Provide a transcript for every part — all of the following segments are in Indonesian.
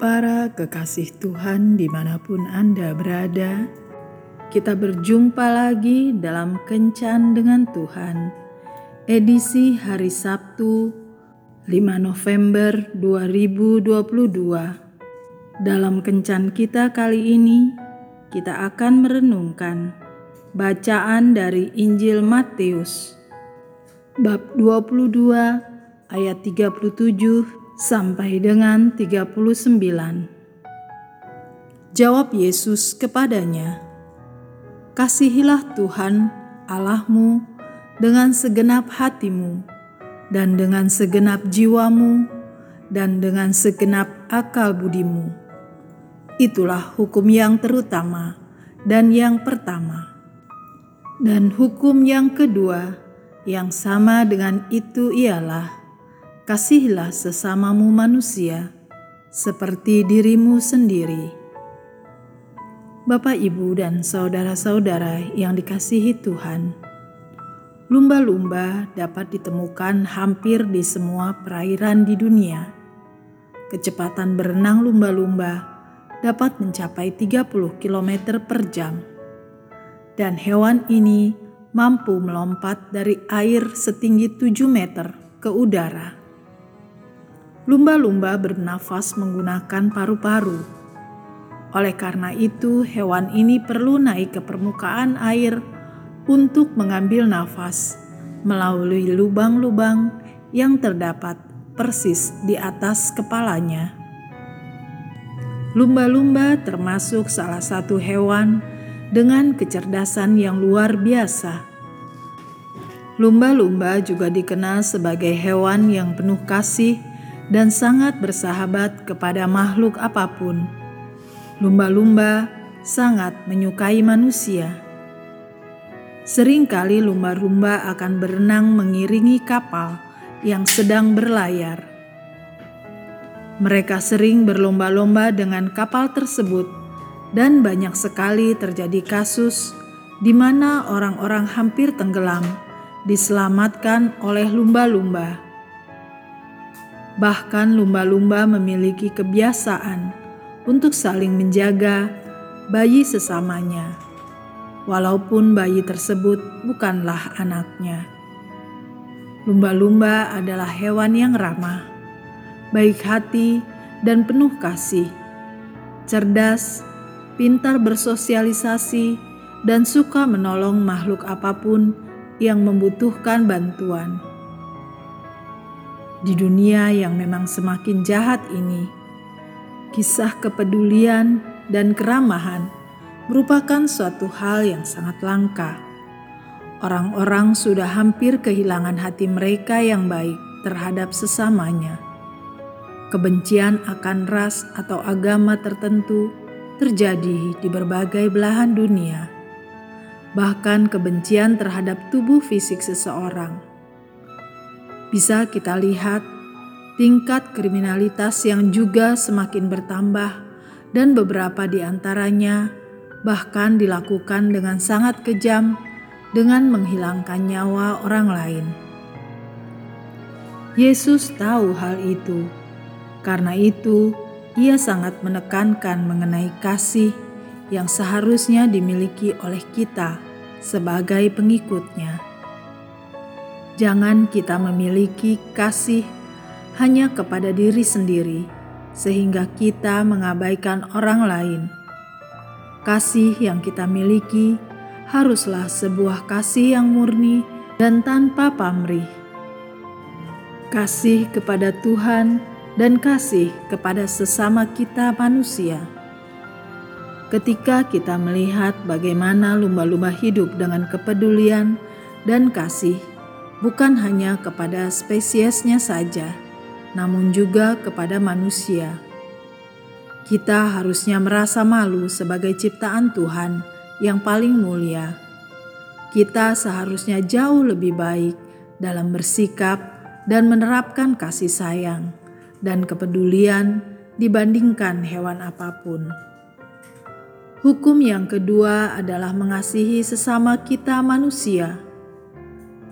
Para kekasih Tuhan di mana pun Anda berada, kita berjumpa lagi dalam Kencan dengan Tuhan, edisi hari Sabtu 5 November 2022. Dalam Kencan kita kali ini, kita akan merenungkan bacaan dari Injil Matius, bab 22 ayat 37 sampai dengan 39. Jawab Yesus kepadanya, Kasihilah Tuhan Allahmu dengan segenap hatimu dan dengan segenap jiwamu dan dengan segenap akal budimu. Itulah hukum yang terutama dan yang pertama. Dan hukum yang kedua yang sama dengan itu ialah kasihilah sesamamu manusia seperti dirimu sendiri. Bapak, ibu, dan saudara-saudara yang dikasihi Tuhan, lumba-lumba dapat ditemukan hampir di semua perairan di dunia. Kecepatan berenang lumba-lumba dapat mencapai 30 km per jam, dan hewan ini mampu melompat dari air setinggi 7 meter ke udara. Lumba-lumba bernafas menggunakan paru-paru. Oleh karena itu, hewan ini perlu naik ke permukaan air untuk mengambil nafas melalui lubang-lubang yang terdapat persis di atas kepalanya. Lumba-lumba termasuk salah satu hewan dengan kecerdasan yang luar biasa. Lumba-lumba juga dikenal sebagai hewan yang penuh kasih dan sangat bersahabat kepada makhluk apa pun. Lumba-lumba sangat menyukai manusia. Seringkali lumba-lumba akan berenang mengiringi kapal yang sedang berlayar. Mereka sering berlomba-lomba dengan kapal tersebut, dan banyak sekali terjadi kasus di mana orang-orang hampir tenggelam diselamatkan oleh lumba-lumba. Bahkan lumba-lumba memiliki kebiasaan untuk saling menjaga bayi sesamanya, walaupun bayi tersebut bukanlah anaknya. Lumba-lumba adalah hewan yang ramah, baik hati, dan penuh kasih, cerdas, pintar bersosialisasi, dan suka menolong makhluk apa pun yang membutuhkan bantuan. Di dunia yang memang semakin jahat ini, kisah kepedulian dan keramahan merupakan suatu hal yang sangat langka. Orang-orang sudah hampir kehilangan hati mereka yang baik terhadap sesamanya. Kebencian akan ras atau agama tertentu terjadi di berbagai belahan dunia, bahkan kebencian terhadap tubuh fisik seseorang bisa kita lihat tingkat kriminalitas yang juga semakin bertambah dan beberapa di antaranya bahkan dilakukan dengan sangat kejam dengan menghilangkan nyawa orang lain. Yesus tahu hal itu. Karena itu, ia sangat menekankan mengenai kasih yang seharusnya dimiliki oleh kita sebagai pengikutnya. Jangan kita memiliki kasih hanya kepada diri sendiri, sehingga kita mengabaikan orang lain. Kasih yang kita miliki haruslah sebuah kasih yang murni dan tanpa pamrih. Kasih kepada Tuhan dan kasih kepada sesama kita manusia. Ketika kita melihat bagaimana lumba-lumba hidup dengan kepedulian dan kasih bukan hanya kepada spesiesnya saja, namun juga kepada manusia. Kita harusnya merasa malu sebagai ciptaan Tuhan yang paling mulia. Kita seharusnya jauh lebih baik dalam bersikap dan menerapkan kasih sayang dan kepedulian dibandingkan hewan apa pun. Hukum yang kedua adalah mengasihi sesama kita manusia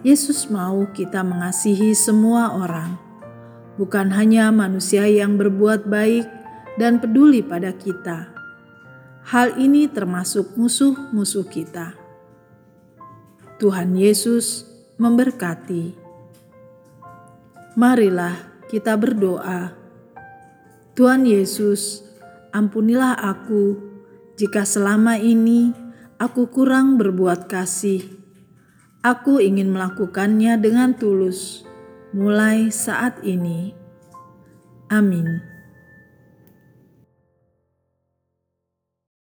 Yesus mau kita mengasihi semua orang, bukan hanya manusia yang berbuat baik dan peduli pada kita. Hal ini termasuk musuh-musuh kita. Tuhan Yesus memberkati. Marilah kita berdoa. Tuhan Yesus, ampunilah aku jika selama ini aku kurang berbuat kasih. Aku ingin melakukannya dengan tulus mulai saat ini. Amin.